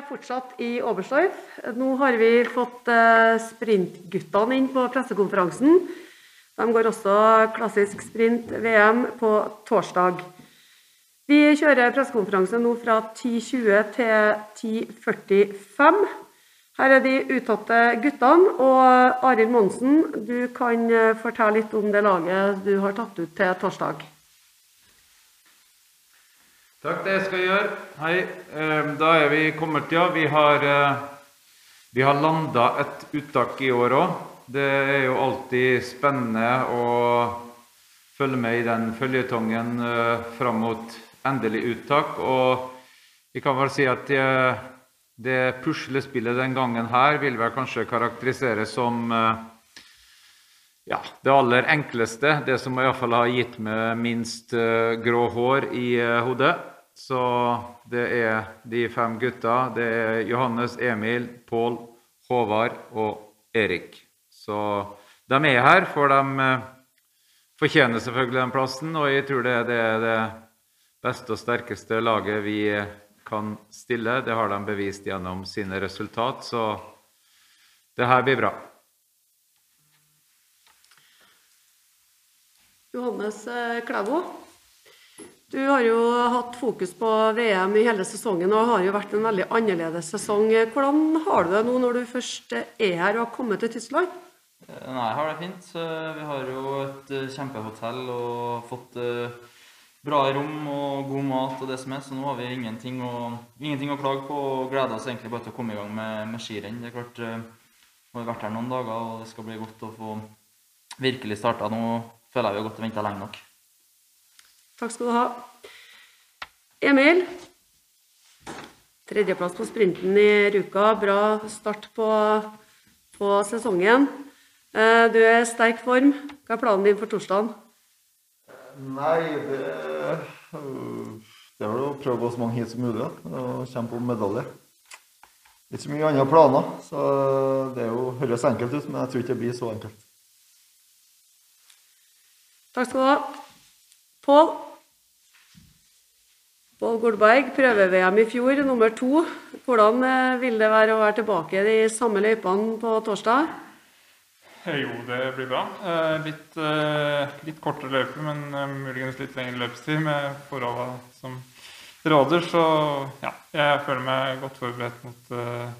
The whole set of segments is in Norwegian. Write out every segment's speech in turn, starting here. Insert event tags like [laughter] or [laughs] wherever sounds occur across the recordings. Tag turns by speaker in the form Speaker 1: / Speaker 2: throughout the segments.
Speaker 1: Er fortsatt i Oberstdorf. Nå har vi fått eh, sprintguttene inn på pressekonferansen. De går også klassisk sprint-VM på torsdag. Vi kjører pressekonferanse nå fra 10.20 til 10.45. Her er de uttatte guttene. Og Arild Monsen, du kan eh, fortelle litt om det laget du har tatt ut til torsdag.
Speaker 2: Takk, det skal jeg gjøre. Hei. Eh, Da er vi kommet, ja. Vi har, eh, vi har landa et uttak i år òg. Det er jo alltid spennende å følge med i den føljetongen eh, fram mot endelig uttak. Og vi kan vel si at det, puslespillet den gangen her vil vel kanskje karakteriseres som ja, det aller enkleste. Det som iallfall har gitt meg minst eh, grå hår i eh, hodet. Så det er de fem gutta. Det er Johannes, Emil, Pål, Håvard og Erik. Så de er her, for de eh, fortjener selvfølgelig den plassen. Og jeg tror det, er det beste og sterkeste laget vi kan stille. Det har de bevist gjennom sine resultat, så det her blir bra.
Speaker 1: Johannes eh, Klæbo, du har jo hatt fokus på VM i hele sesongen og har jo vært en veldig annerledes sesong. Hvordan har du det nå når du først er her og har kommet til Tyskland?
Speaker 3: Eh, Nei, jeg har det fint. Eh, Vi har jo et eh, kjempehotell og fått eh, bra rom og god mat og det som er, så nå har vi ingenting å, ingenting å klage på og gleder oss egentlig bare til å komme i gang med, med skirenn. Det er klart, vi har vært her noen dager og det skal bli godt å få virkelig starta. Nå føler jeg vi har gått og venta lenge nok.
Speaker 1: Takk skal du ha. Emil. Tredjeplass på sprinten i Ruka. Bra start på, på sesongen. Eh, Du er i sterk form. Hva er planen din for torsdagen?
Speaker 4: Nei, det, øh, det er vel å prøve å gå så mange hit som mulig og kjempe om medalje. Ikke så mye andre planer, så det er jo, høres enkelt ut, men jeg tror ikke det blir så enkelt.
Speaker 1: Takk skal du ha. Pål. Pål Golberg, prøve-VM i fjor, nummer to. Hvordan eh, vil det være å være tilbake i de samme løypene på torsdag?
Speaker 5: Jo, det blir bra. Eh, litt, eh, litt kortere løype, men eh, muligens litt lengre løpstid med forholdene som råder. Så ja, jeg føler meg godt forberedt mot eh,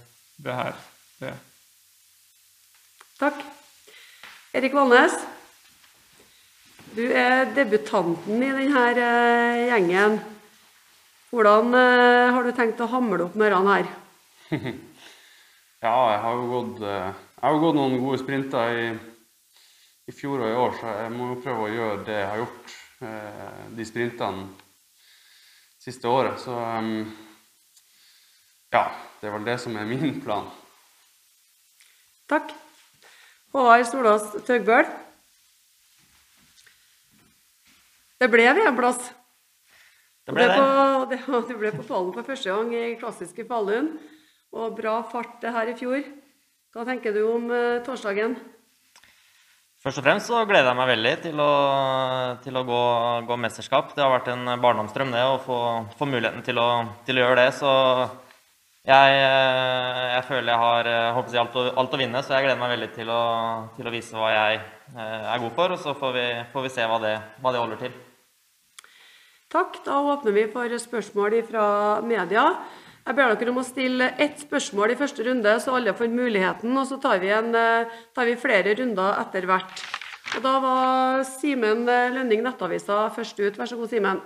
Speaker 5: det her. Det.
Speaker 1: Takk. Erik Valnes. Du er debutanten i denne eh, gjengen. Hvordan eh, har du tenkt å hamle opp mørene her? [laughs]
Speaker 6: Ja, jeg har jo gått, eh, jeg har gått noen gode sprinter i, i fjor og i år, så jeg må jo prøve å gjøre det jeg har gjort de sprintene siste året. Så ja, det er vel det som er min plan.
Speaker 1: Takk. Håvard Solås Tøgbøl. Det ble VM-plass.
Speaker 7: Det ble det.
Speaker 1: På, det. Du ble på pallen for første gang i klassiske Falun. Og bra fart det her i fjor. Hva tenker du om uh, torsdagen?
Speaker 7: Først og fremst så gleder jeg meg veldig til å, til å gå, gå mesterskap. Det har vært en barndomsdrøm det, å få, få muligheten til å, til å gjøre det. Så jeg, jeg føler jeg har håper jeg, alt, å, alt å vinne, så jeg gleder meg veldig til å, til å vise hva jeg eh, er god for. Og så får vi, får vi se hva det, hva det holder til.
Speaker 1: Takk. Da åpner vi for spørsmål fra media. Jeg ber dere om å stille ett spørsmål i første runde, så alle får muligheten. Og så tar vi, en, eh, tar vi flere runder etter hvert. Og Da var Simen eh, Lønning, Nettavisa, først ut. Vær så god, Simen.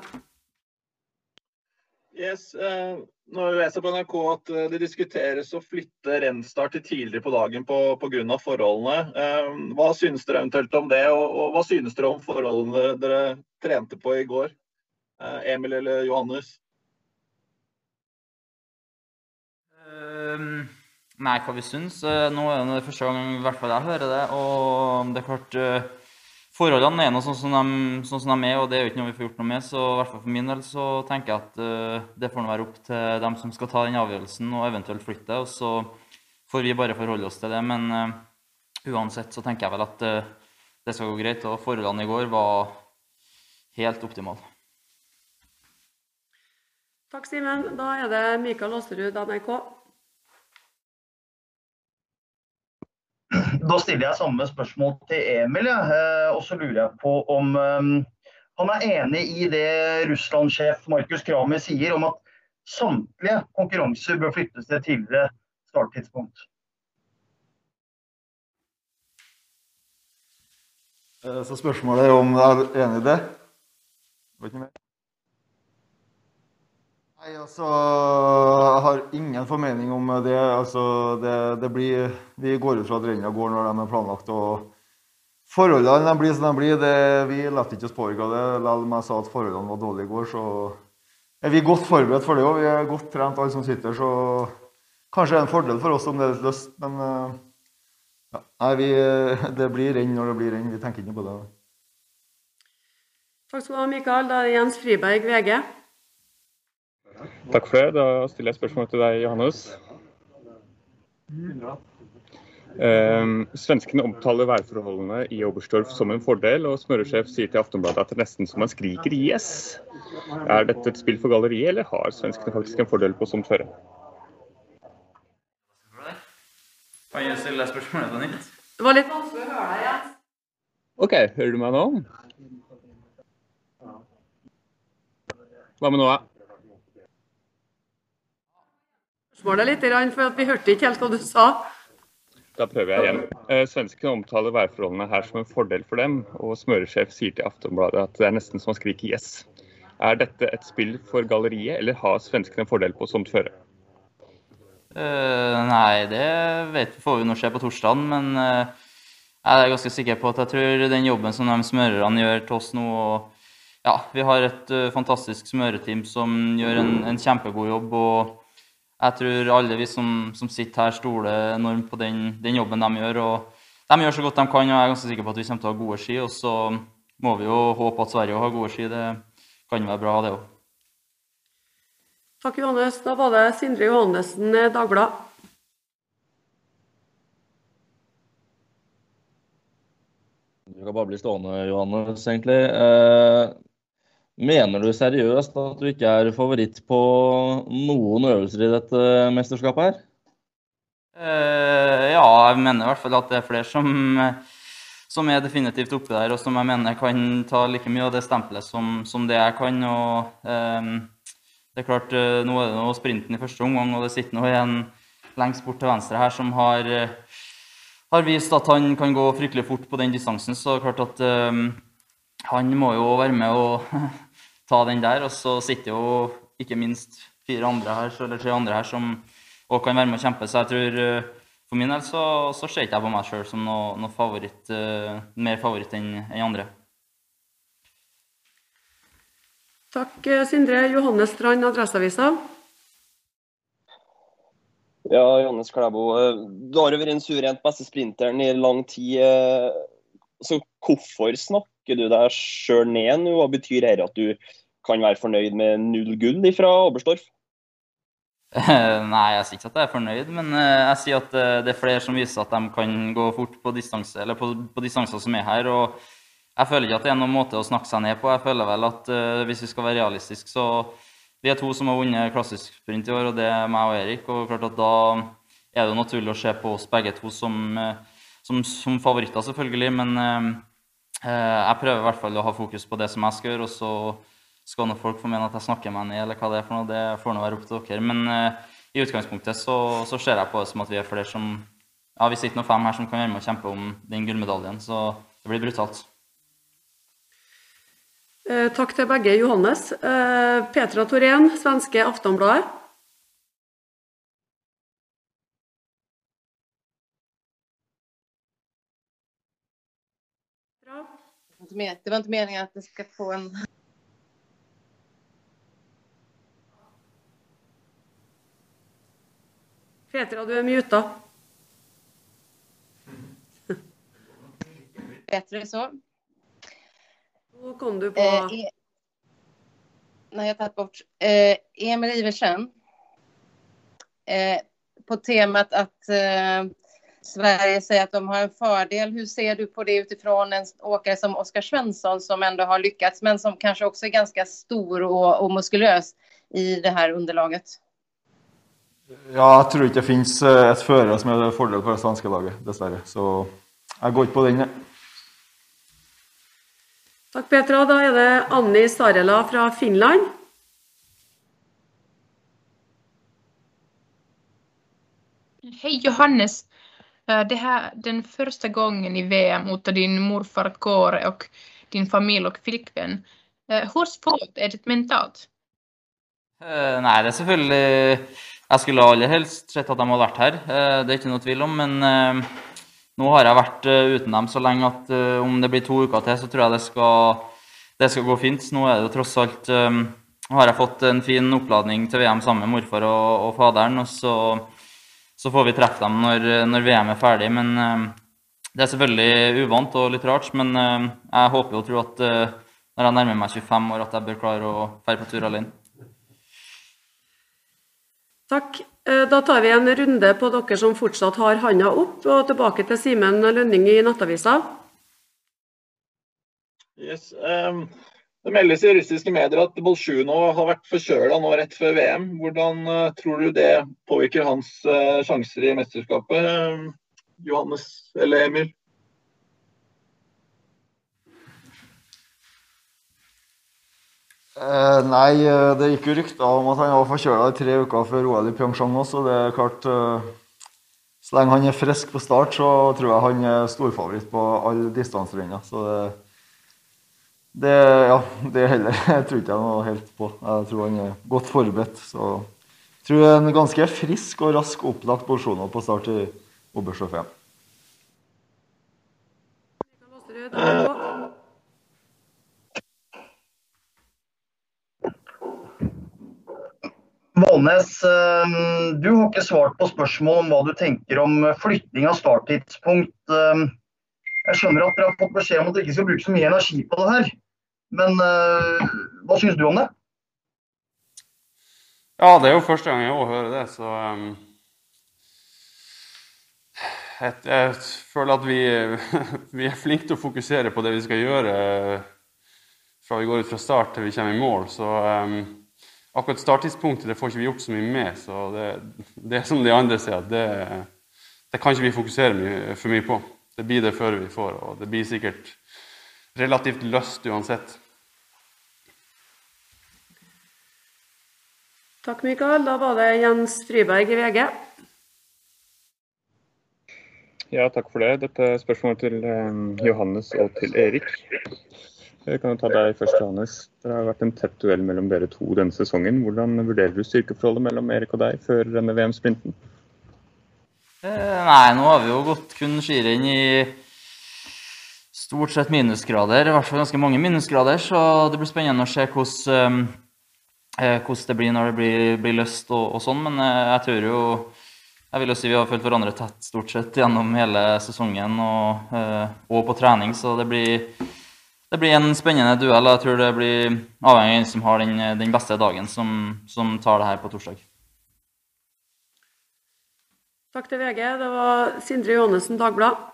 Speaker 8: Yes, eh, nå leser jeg på NRK at eh, det diskuteres å flytte rennstart til tidligere på dagen pga. forholdene. Eh, hva synes dere eventuelt om det, og, og hva synes dere om forholdene dere trente på i går? Eh, Emil eller Johannes?
Speaker 3: Um, Nei, hva vi syns? Eh, Nå er det første gang i hvert fall jeg hører det. Og det er klart eh, Forholdene er nå sånn sånn som de er, og det er jo ikke noe vi får gjort noe med. Så i hvert fall for min del så tenker jeg at uh, det får være opp til dem som skal ta den avgjørelsen og eventuelt flytte. Og så får vi bare forholde oss til det. Men uh, uansett så tenker jeg vel at uh, det skal gå greit. Og forholdene i går var helt optimale.
Speaker 1: Takk, Simen. Da er det Mikael Aasrud, NRK.
Speaker 9: Da stiller jeg samme spørsmål til Emil. Ja. Eh, og så lurer jeg på om um, han er enig i det Russland-sjef Markus Krami sier om at samtlige konkurranser bør flyttes til et tidligere starttidspunkt.
Speaker 4: Eh, så spørsmålet er om jeg er enig i det? Det var ikke mer? Nei, altså Jeg har ingen formening om det. Altså, det, det blir Vi går ut fra at renna går når de er planlagt. og Forholdene de blir som de blir. Det, vi lar ikke oss påvirke av det. Selv om jeg sa at forholdene var dårlige i går, så er vi godt forberedt for det òg. Vi er godt trent alle som sitter, så kanskje det er en fordel for oss om det er litt løst. Men ja, nei, vi, det blir renn når det blir renn. Vi tenker ikke på det.
Speaker 1: Takk skal du ha, Mikael. Da er det Jens Friberg, VG.
Speaker 10: Takk for det. Da stiller jeg spørsmål til deg, Johannes. Eh, svenskene omtaler værforholdene i Oberstdorf som en fordel, og smøresjef sier til Aftonbladet at det er nesten som man skriker 'yes'. Er dette et spill for galleriet, eller har svenskene faktisk en fordel på sånt føre?
Speaker 3: Kan jeg stille spørsmålet på nytt?
Speaker 1: Det var litt vanskelig å høre deg, Jens.
Speaker 10: OK, hører du meg nå? Hva med nå? da?
Speaker 1: Spørsmålet litt, for at vi hørte ikke helt hva du sa.
Speaker 10: Da prøver jeg igjen. Eh, Svenskene omtaler værforholdene her som en fordel for dem, og smøresjef sier til Aftonbladet at det er nesten som å skrike 'yes'. Er dette et spill for galleriet, eller har svenskene en fordel på sånt føre?
Speaker 3: Uh, nei, det vet, får vi nå se på torsdag, men uh, jeg er ganske sikker på at jeg tror den jobben som de smørerne gjør til oss nå og ja, Vi har et uh, fantastisk smøreteam som gjør en, en, kjempegod jobb. og Jeg tror alle vi som, som sitter her, stoler enormt på den, den, jobben de gjør. og De gjør så godt de kan, og jeg er ganske sikker på at vi kommer til å ha gode ski. Og så må vi jo håpe at Sverige har gode ski. Det kan være bra, det òg.
Speaker 1: Takk, Johannes. Da var det Sindre Johannessen, Dagbladet.
Speaker 11: Du kan bare bli stående, Johannes, egentlig. Eh, mener du seriøst at du ikke er favoritt på noen øvelser i dette mesterskapet her?
Speaker 3: Eh, ja, jeg mener i hvert fall at det er flere som, som er definitivt oppe der, og som jeg mener kan ta like mye av det stempelet som, som det jeg kan. og um, det er klart, eh, Nå er det noe sprinten i første omgang, og det sitter nå en lengst bort til venstre her som har har vist at han kan gå fryktelig fort på den distansen. Så det er klart at um, han må jo være med og [laughs] ta den der. Og så sitter jo ikke minst fire andre her, eller tre andre her som òg kan være med og kjempe. Så jeg tror uh, for min del så, så ser ikke jeg på meg sjøl som noe, noe favoritt, uh, mer favoritt enn en andre.
Speaker 1: Takk, Sindre. Johannes Strand, Adresseavisa.
Speaker 12: Ja, Johannes Klæbo. Du har jo vært den suverent beste sprinteren i lang tid. Så hvorfor snakker du deg sjøl ned nå? Hva betyr det at du kan være fornøyd med null gull fra Oberstdorf? [laughs]
Speaker 3: Nei, jeg sier ikke at jeg er fornøyd, men jeg sier at det er flere som viser at de kan gå fort på distanse, på, på distanser som er her. og Jeg føler ikke at det er noen måte å snakke seg ned på. Jeg føler vel at hvis vi skal være realistiske, så vi er to som har vunnet klassisk sprint i år, og det er meg og Erik. og klart at Da er det naturlig å se på oss begge to som, som, som favoritter, selvfølgelig. Men eh, jeg prøver i hvert fall å ha fokus på det som jeg skal gjøre. Og så skal nå folk få mene at jeg snakker meg ned, eller hva det er for noe. Det får nå være opp til dere. Men uh, i utgangspunktet så, så, ser jeg på det som at vi er flere som Ja, vi sitter nå fem her som kan være med og kjempe om den gullmedaljen, så det blir brutalt.
Speaker 1: Eh, takk til begge Johannes. Eh, Petra Thorén, svenske Aftonbladet.
Speaker 13: Det var ikke meningen at det skal få en
Speaker 1: Petra, du er muta.
Speaker 13: Bedre så.
Speaker 1: Nå kom du på
Speaker 13: Eh, e Nej, jag har tagit bort. Eh, Emil Iversen. Eh, på temat att eh, Sverige säger att de har en fördel. Hur ser du på det utifrån en åkare som Oskar Svensson som ändå har lyckats men som kanske också är ganska stor och, och muskulös i det här underlaget?
Speaker 4: Ja, jeg tror ikke det finnes eh, et fører som er fordel for det svenske laget, dessverre. Så jeg går ikke på den, jeg.
Speaker 1: Takk, Petra. Da er det Anni Sarela fra Finland.
Speaker 14: Hej Johannes! Eh, Det här den första gången i VM mot din morfar Kåre och din familj och flickvän. Eh, Hur svårt är det mentalt?
Speaker 3: Uh, Nei, det er selvfølgelig Jeg skulle aller helst sett at de hadde vært her, uh, det er ikke noe tvil om. Men uh, nå har jeg vært eh, uten dem så lenge at eh, om det blir to uker til, så tror jeg det skal, det skal gå fint. Nå er det jo tross alt eh, har jeg fått en fin oppladning til VM sammen med morfar og, og faderen. Og så, så får vi treffe dem når, når VM er ferdig. Men eh, det er selvfølgelig uvant og litt rart. Men eh, jeg håper og tror at eh, når jeg nærmer meg 25 år, at jeg bør klare å dra på tur alene.
Speaker 1: Takk. Eh, Da tar vi en runde på dere som fortsatt har handa opp, og tilbake til Simen Lønning i Nattavisa.
Speaker 8: Yes. ehm, det meldes i russiske medier at Bolsjunov har vært forkjøla nå rett før VM. Hvordan eh, tror du det påvirker hans eh, sjanser i mesterskapet? ehm, Johannes eller Emil?
Speaker 4: Eh, nei, eh, det gikk jo rykter om at han var forkjøla i tre uker før OL i Pyeongchang også. Det er klart eh, Så lenge han er frisk på start, så tror jeg han er storfavoritt på alle distanserenner. Så det, det Ja, det heller [laughs] jeg tror ikke jeg noe helt på. Jeg tror han er godt forberedt. Så jeg tror en ganske frisk og rask opplagt Bolsjunov på start i Oberstdorf-VM.
Speaker 9: Valnes, eh, du har ikke svart på spørsmål om hva du tenker om flytting av starttidspunkt. Eh, Jeg skjønner at dere har fått beskjed om at dere ikke skal bruke så mye energi på det her. Men eh, hva syns du om det?
Speaker 6: Ja, det er jo første gang jeg òg hører det, så um, jeg, jeg føler at vi, [laughs] vi er flinke til å fokusere på det vi skal gjøre eh, fra vi går ut fra start til vi kommer i mål. Så um, akkurat starttidspunktet det får ikke vi gjort så mye med. Så det, det er som de andre sier, at det, det kan ikke vi fokusere mye, for mye på. Det blir det før vi får, og det blir sikkert relativt løst uansett.
Speaker 1: Takk, Mikael. Da var det Jens Friberg i VG.
Speaker 10: Ja, takk for det. Dette er spørsmålet til eh, Johannes og til Erik. Jeg kan jo ta deg først, Johannes. Det har vært en tett duell mellom dere to denne sesongen. Hvordan vurderer du styrkeforholdet mellom Erik og deg før denne VM-sprinten?
Speaker 3: Eh, Nei, nå har vi jo gått kun skirenn i stort sett minusgrader, i hvert fall ganske mange minusgrader, så det blir spennende å se hvordan, eh, hvordan det blir når det blir, blir løst og, og sånn. Men eh, jeg tror jo Jeg vil jo si vi har fulgt hverandre tett stort sett gjennom hele sesongen og, eh, og på trening, så det blir, det blir en spennende duell. Jeg tror det blir avhengig av hvem som har den, den beste dagen, som, som tar det her på torsdag.
Speaker 1: Takk til VG. Det var Sindre Johannessen, Dagbladet.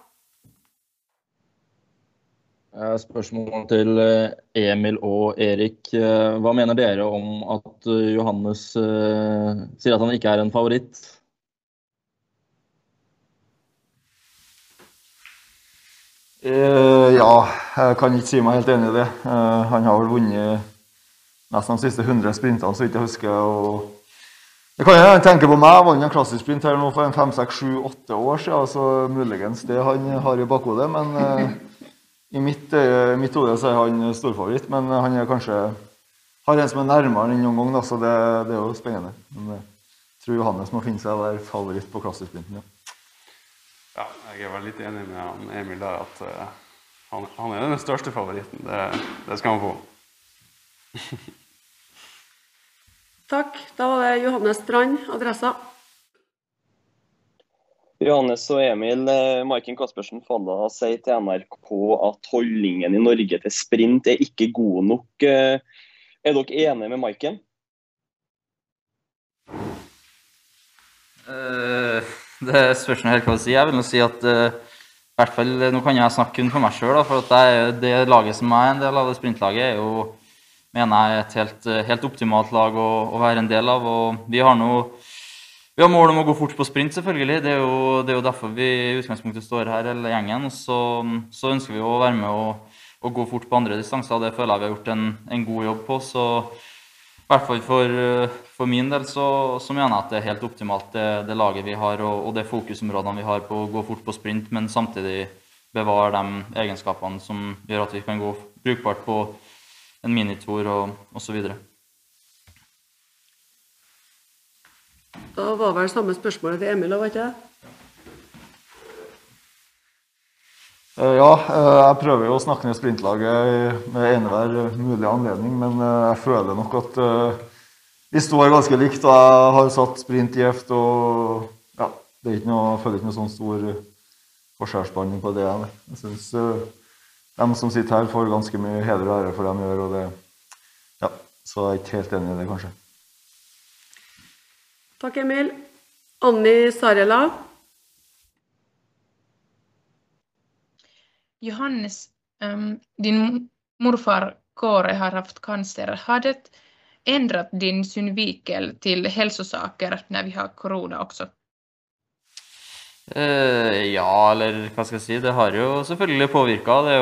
Speaker 11: Eh, Spørsmål til eh, Emil og Erik. Eh, Hva mener dere om at Johannes sier at han ikke er en favoritt?
Speaker 4: Ja, jeg kan ikke si meg helt enig i det. Han har vel vunnet nesten de siste 100 sprintene, så vidt jeg husker. og det kan jeg tenke på meg. Jeg vant en klassisk sprint her nå for en fem, seks, sju, åtte år siden. Så muligens det han har i bakhodet. Men i mitt, eh, mitt hode så er han storfavoritt. Men han er kanskje har en som er nærmere enn noen gang, da, så det, det er jo spennende. Men eh, jeg tror Johannes må finne seg å være favoritt på klassisk sprinten. Ja.
Speaker 6: Ja, jeg er vel litt enig med han Emil der at uh, han, han er den største favoritten. Det, det skal han få.
Speaker 1: Takk. Da var det Johannes Strand, Adressa.
Speaker 12: Johannes og Emil, eh, Maiken Caspersen Falla sier til NRK at holdningen i Norge til sprint er ikke god nok. Eh, Er dere enige med Maiken?
Speaker 3: Uh, Det spørs helt hva du sier. Jeg vil nå si at uh, hvert fall, Nå kan jeg snakke kun for meg sjøl, for det, laget som er en del av, det sprintlaget, er jo mener jeg et helt, helt optimalt lag å, å, være en del av. og Vi har nå vi har mål om å gå fort på sprint, selvfølgelig. Det er jo, det er jo derfor vi i utgangspunktet står her, hele gjengen. Så, så ønsker vi å være med og, og, gå fort på andre distanser. Det føler jeg vi har gjort en, en god jobb på. så i hvert fall for, for min del så, så, mener jeg at det er helt optimalt det, det laget vi har og, og det fokusområdene vi har på å gå fort på sprint, men samtidig bevare de egenskapene som gjør at vi kan gå brukbart på en minitor og osv.
Speaker 1: Da var vel samme spørsmålet til Emil, var ikke det?
Speaker 4: Eh, ja, eh, jeg prøver jo å snakke ned sprintlaget med enhver mulig anledning, men eh, jeg føler nok at vi står ganske likt. og Jeg har satt sprint gjevt, og ja, det er ikke noe, jeg føler ikke noe sånn stor forskjellsbehandling på det. Jeg syns de som sitter her, får ganske mye heder og ære for det de gjør. og det, ja, Så jeg er ikke helt enig i det, kanskje.
Speaker 1: Takk, Emil. Anni Sarela.
Speaker 14: Johannes, um, din morfar Kåre har haft cancer. Har det ändrat din synvinkel till hälsosaker när vi har korona också?
Speaker 3: Uh, ja, eller hva skal jeg si. Det har jo selvfølgelig påvirka. Det,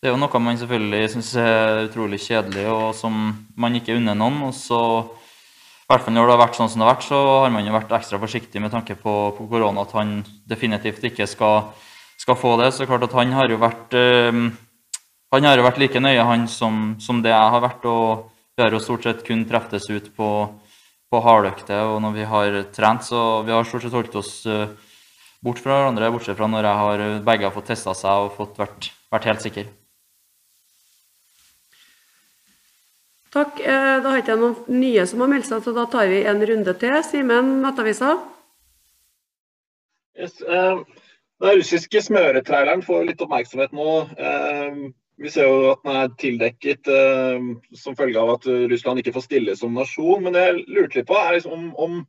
Speaker 3: det, er jo noe man selvfølgelig syns er utrolig kjedelig, og som man ikke unner noen. Og så, hvert fall når det har vært sånn som det har vært, så har man jo vært ekstra forsiktig med tanke på, på korona, at han definitivt ikke skal skal få det. Så klart at han har jo vært øh, han har jo vært like nøye han som, som, det jeg har vært. Og vi har jo stort sett kun treftes ut på, på hardøkter og når vi har trent. Så vi har stort sett holdt oss øh, bort fra hverandre, bortsett fra når jeg har begge har fått testa seg og fått vært, vært helt sikre.
Speaker 1: Takk. Eh, da har ikke jeg noen nye som har meldt seg, så da tar vi en runde til. Simen, Nettavisa.
Speaker 8: Yes, eh, den russiske smøretraileren får litt oppmerksomhet nå. Eh, vi ser jo at den er tildekket eh, som følge av at Russland ikke får stille som nasjon. Men det jeg lurte litt på, er liksom om, om,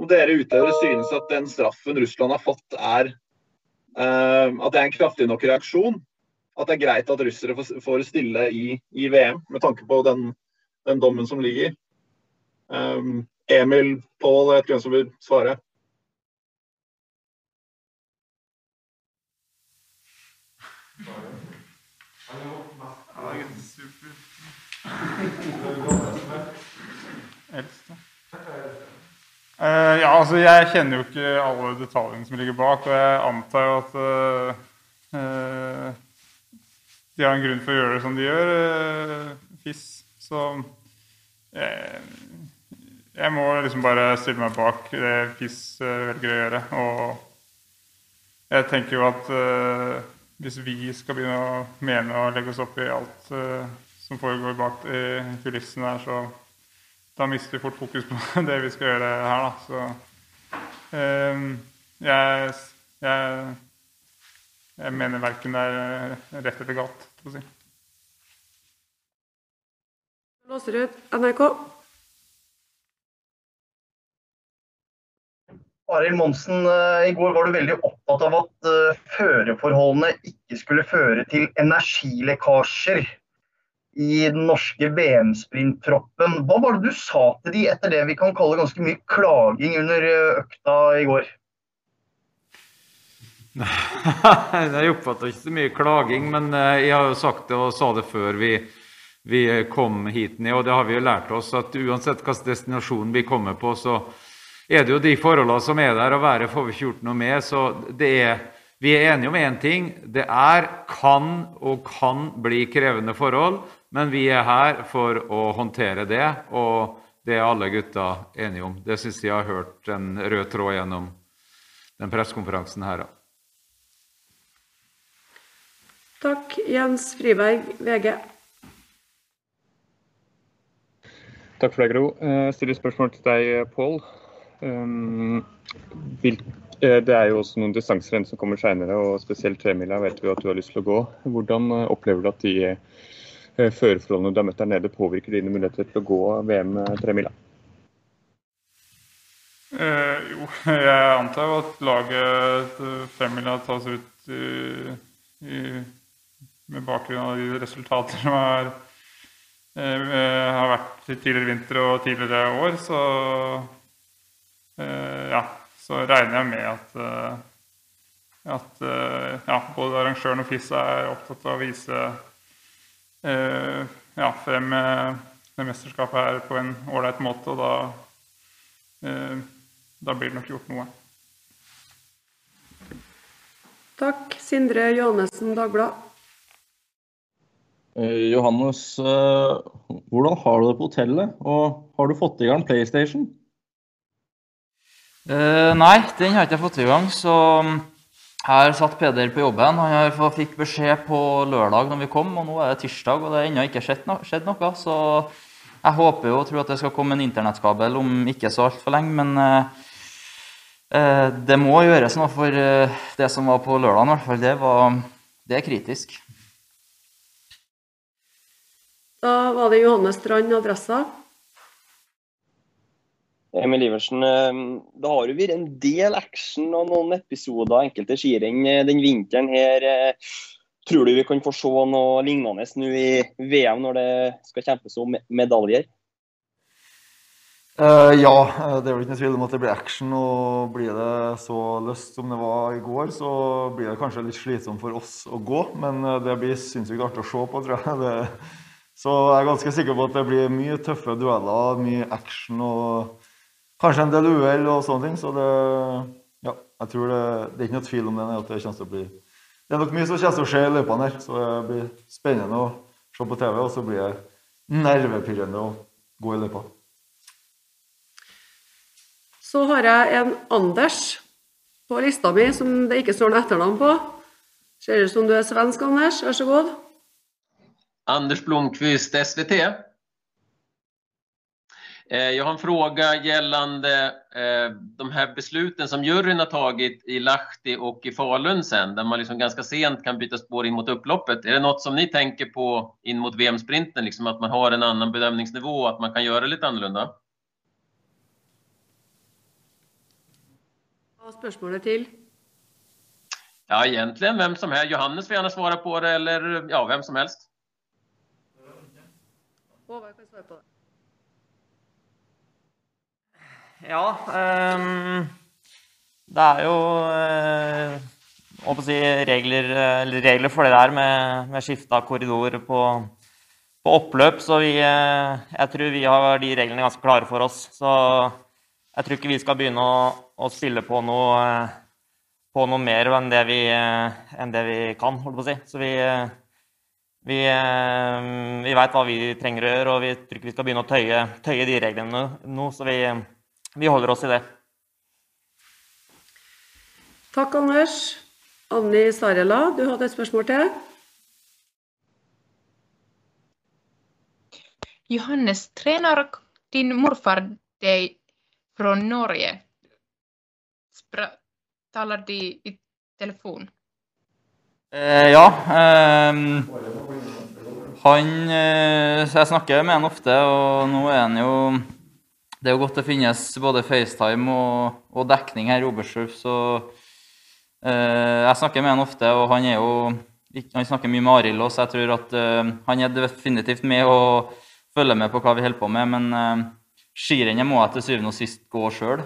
Speaker 8: om dere utøvere synes at den straffen Russland har fått, er eh, at det er en kraftig nok reaksjon? At det er greit at russere får stille i, i VM, med tanke på den, den dommen som ligger? Emil, Pål, jeg vet ikke som vil svare.
Speaker 5: Uh, [laughs] ja, altså Jeg kjenner jo ikke alle detaljene som ligger bak, og jeg antar jo at uh, uh, de har en grunn for å gjøre det som de gjør, FIS. Så jeg, jeg må liksom bare stille meg bak det FIS velger å gjøre. Og jeg tenker jo at hvis vi skal begynne å mene og legge oss opp i alt uh, som foregår bak i kulissene her, så da mister vi fort fokus på [laughs] det vi skal gjøre her, da. Så uh, jeg, jeg, jeg mener verken det er rett eller galt, for å si.
Speaker 1: Låser ut NRK.
Speaker 9: Arild Monsen, eh, i går var du veldig opptatt av at førerforholdene føreforholdene ikke skulle føre til energilekkasjer i den norske VM-sprinttroppen. Hva var det du sa til de etter det vi kan kalle ganske mye klaging under eh, økta i går? [laughs]
Speaker 2: Nei, jeg oppfatta ikke så mye klaging, men jeg har jo sagt det og sa det før vi, vi kom hit ned. Og det har vi jo lært oss at uansett hvilken destinasjon vi kommer på, så er det jo de forholdene som er der, og været får vi ikke gjort noe med. Så er, vi er enige om én ting. Det er, kan og kan bli krevende forhold, men vi er her for å håndtere det. Og det er alle gutta enige om. Det syns jeg har hørt en rød tråd gjennom den pressekonferansen her.
Speaker 1: Takk. Jens Friberg, VG.
Speaker 10: Takk for det, Gro. Jeg stiller spørsmål til deg, Pål. Um, eh, det er jo også noen distanserenn som kommer seinere, og spesielt tremila vet vi at du har lyst til å gå. Hvordan eh, opplever du at de eh, føreforholdene du har møtt der nede, påvirker dine muligheter til å gå VM tremila?
Speaker 5: Eh, jo, [laughs] jeg antar jo at laget femmila tas ut i, i, med bakgrunn av de resultater som er, eh, har vært tidligere vinter og tidligere år. Så eh, ja, så regner jeg med at, eh, at eh, ja, både arrangøren og FIS er opptatt av å vise eh, ja, frem eh, det mesterskapet her på en ålreit måte. Og da, eh, da blir det nok gjort noe.
Speaker 1: Takk. Sindre Johannessen, Dagbladet.
Speaker 11: Eh, Johannes, eh, hvordan har du det på hotellet? Og har du fått i gang PlayStation?
Speaker 3: Uh, nei, den har jeg ikke fått i gang. Så mm, her satt Peder på jobben. Han fikk beskjed på lørdag når vi kom, og nå er det tirsdag, og det har ennå ikke skjedd, no skjedd noe. Så jeg håper jo og tror at det skal komme en internettkabel om ikke så altfor lenge. Men uh, det må gjøres noe, for det som var på lørdag, i hvert fall, det, var, det er kritisk.
Speaker 1: Da var det Johannes Strand, Adressa.
Speaker 12: Emil Iversen, da det har jo vært en del action og noen episoder av enkelte skirenn eh, den vinteren her. Eh, Tror du vi kan få se noe lignende nå i VM når det skal kjempes om medaljer?
Speaker 4: Uh, ja, eh, det er vel ikke noe tvil om at det blir action. Og blir det så løst som det var i går, så blir det kanskje litt slitsomt for oss å gå. Men eh, det blir sinnssykt artig å se på, tror jeg. [laughs] Det, så jeg er ganske sikker på at det blir mye tøffe dueller, mye action og kanskje en del uhell og sånne ting. Så det Ja, jeg tror det, det er ikke noe tvil om det, at det til å bli Det er nok mye som kommer til å skje i løpene her, så det blir spennende å se på TV, og så blir det nervepirrende å gå i løypa.
Speaker 1: Så har jeg en Anders på lista mi som det ikke står noe etternavn på. Ser ut som du er svensk, Anders. Vær så god.
Speaker 15: Anders Blomqvist, SVT. Eh, Jag har en fråga gällande eh, de här besluten som juryn har tagit i Lahti och i Falun sen, där man liksom ganska sent kan byta spår in mot upploppet. Är det något som ni tänker på in mot VM-sprinten, liksom att man har en annan bedömningsnivå och att man kan göra lite annorlunda?
Speaker 1: Hva spørsmålet til?
Speaker 15: Ja, egentligen vem som helst. Johannes får gärna svara på det, eller ja, vem som helst.
Speaker 1: Håvard kan svare på det.
Speaker 7: Ja, Um, det er jo uh, si, regler, regler for det der med, med skifte av korridor på, på oppløp, så vi, uh, jeg tror vi har de reglene ganske klare for oss. Så jeg tror ikke vi skal begynne å, å spille på noe, uh, på noe mer enn det vi, enn det vi kan, holdt på å si. Så vi, eh, vi, eh, vi veit hva vi trenger å gjøre, og vi tror ikke vi skal begynne å tøye, tøye de reglene nå. Så vi, vi holder oss i det.
Speaker 1: Takk, Anders. Anni Sarela, du hadde et spørsmål til?
Speaker 14: Johannes, trener din morfar deg fra Norge? Spra taler de i telefon?
Speaker 3: Eh, ja. Eh, han Jeg snakker med han ofte, og nå er han jo Det er jo godt det finnes både FaceTime og, og dekning her i Oberstdorf, så eh, jeg snakker med han ofte, og han er jo Han snakker mye med Arild også, så jeg tror at eh, han er definitivt med og følger med på hva vi holder på med, men uh, skirennet må jeg til syvende og sist gå sjøl.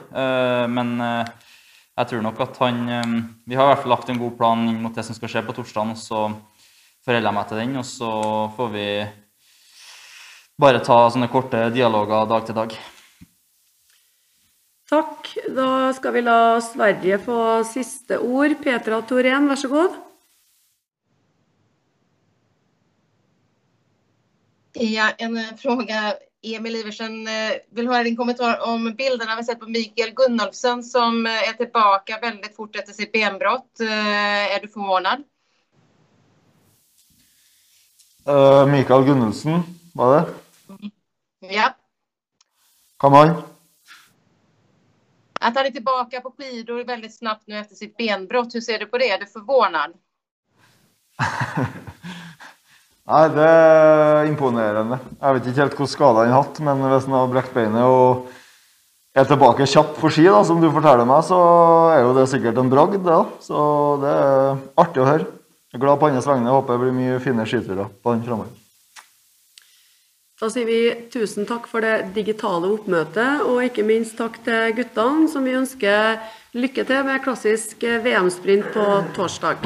Speaker 3: men eh, jeg tror nok at han eh, Vi har i hvert fall lagt en god plan inn mot det som skal skje på torsdag, og så forholder jeg meg til den. Og så får vi bare ta sånne korte dialoger dag til dag.
Speaker 1: Takk. Da skal vi la Sverige få siste ord. Petra Thorén, vær så god.
Speaker 13: Ja, en eh, fråga. Emil Iversen eh, vill höra din kommentar om bilderna vi sett på Mikael Gunnolfsson som eh, är tillbaka väldigt fort efter sitt benbrott. Är du förvånad?
Speaker 4: Uh, Mikael Gunnelsen, var det?
Speaker 13: Ja.
Speaker 4: Kom han?
Speaker 13: Att han är tillbaka på skidor väldigt snabbt nu efter sitt benbrott. Hur ser du på det? Är du förvånad? [laughs]
Speaker 4: Nei, det er imponerende. Jeg vet ikke helt hvor skada han har hatt, men hvis han har brekt beinet og er tilbake kjapt for ski, da, som du forteller meg, så er jo det sikkert en bragd. da. Så det er artig å høre. Jeg er glad på hans vegne. Håper det blir mye fine skiturer på han framover.
Speaker 1: Da sier vi tusen takk for det digitale oppmøtet, og ikke minst takk til guttene, som vi ønsker lykke til med klassisk VM-sprint på torsdag.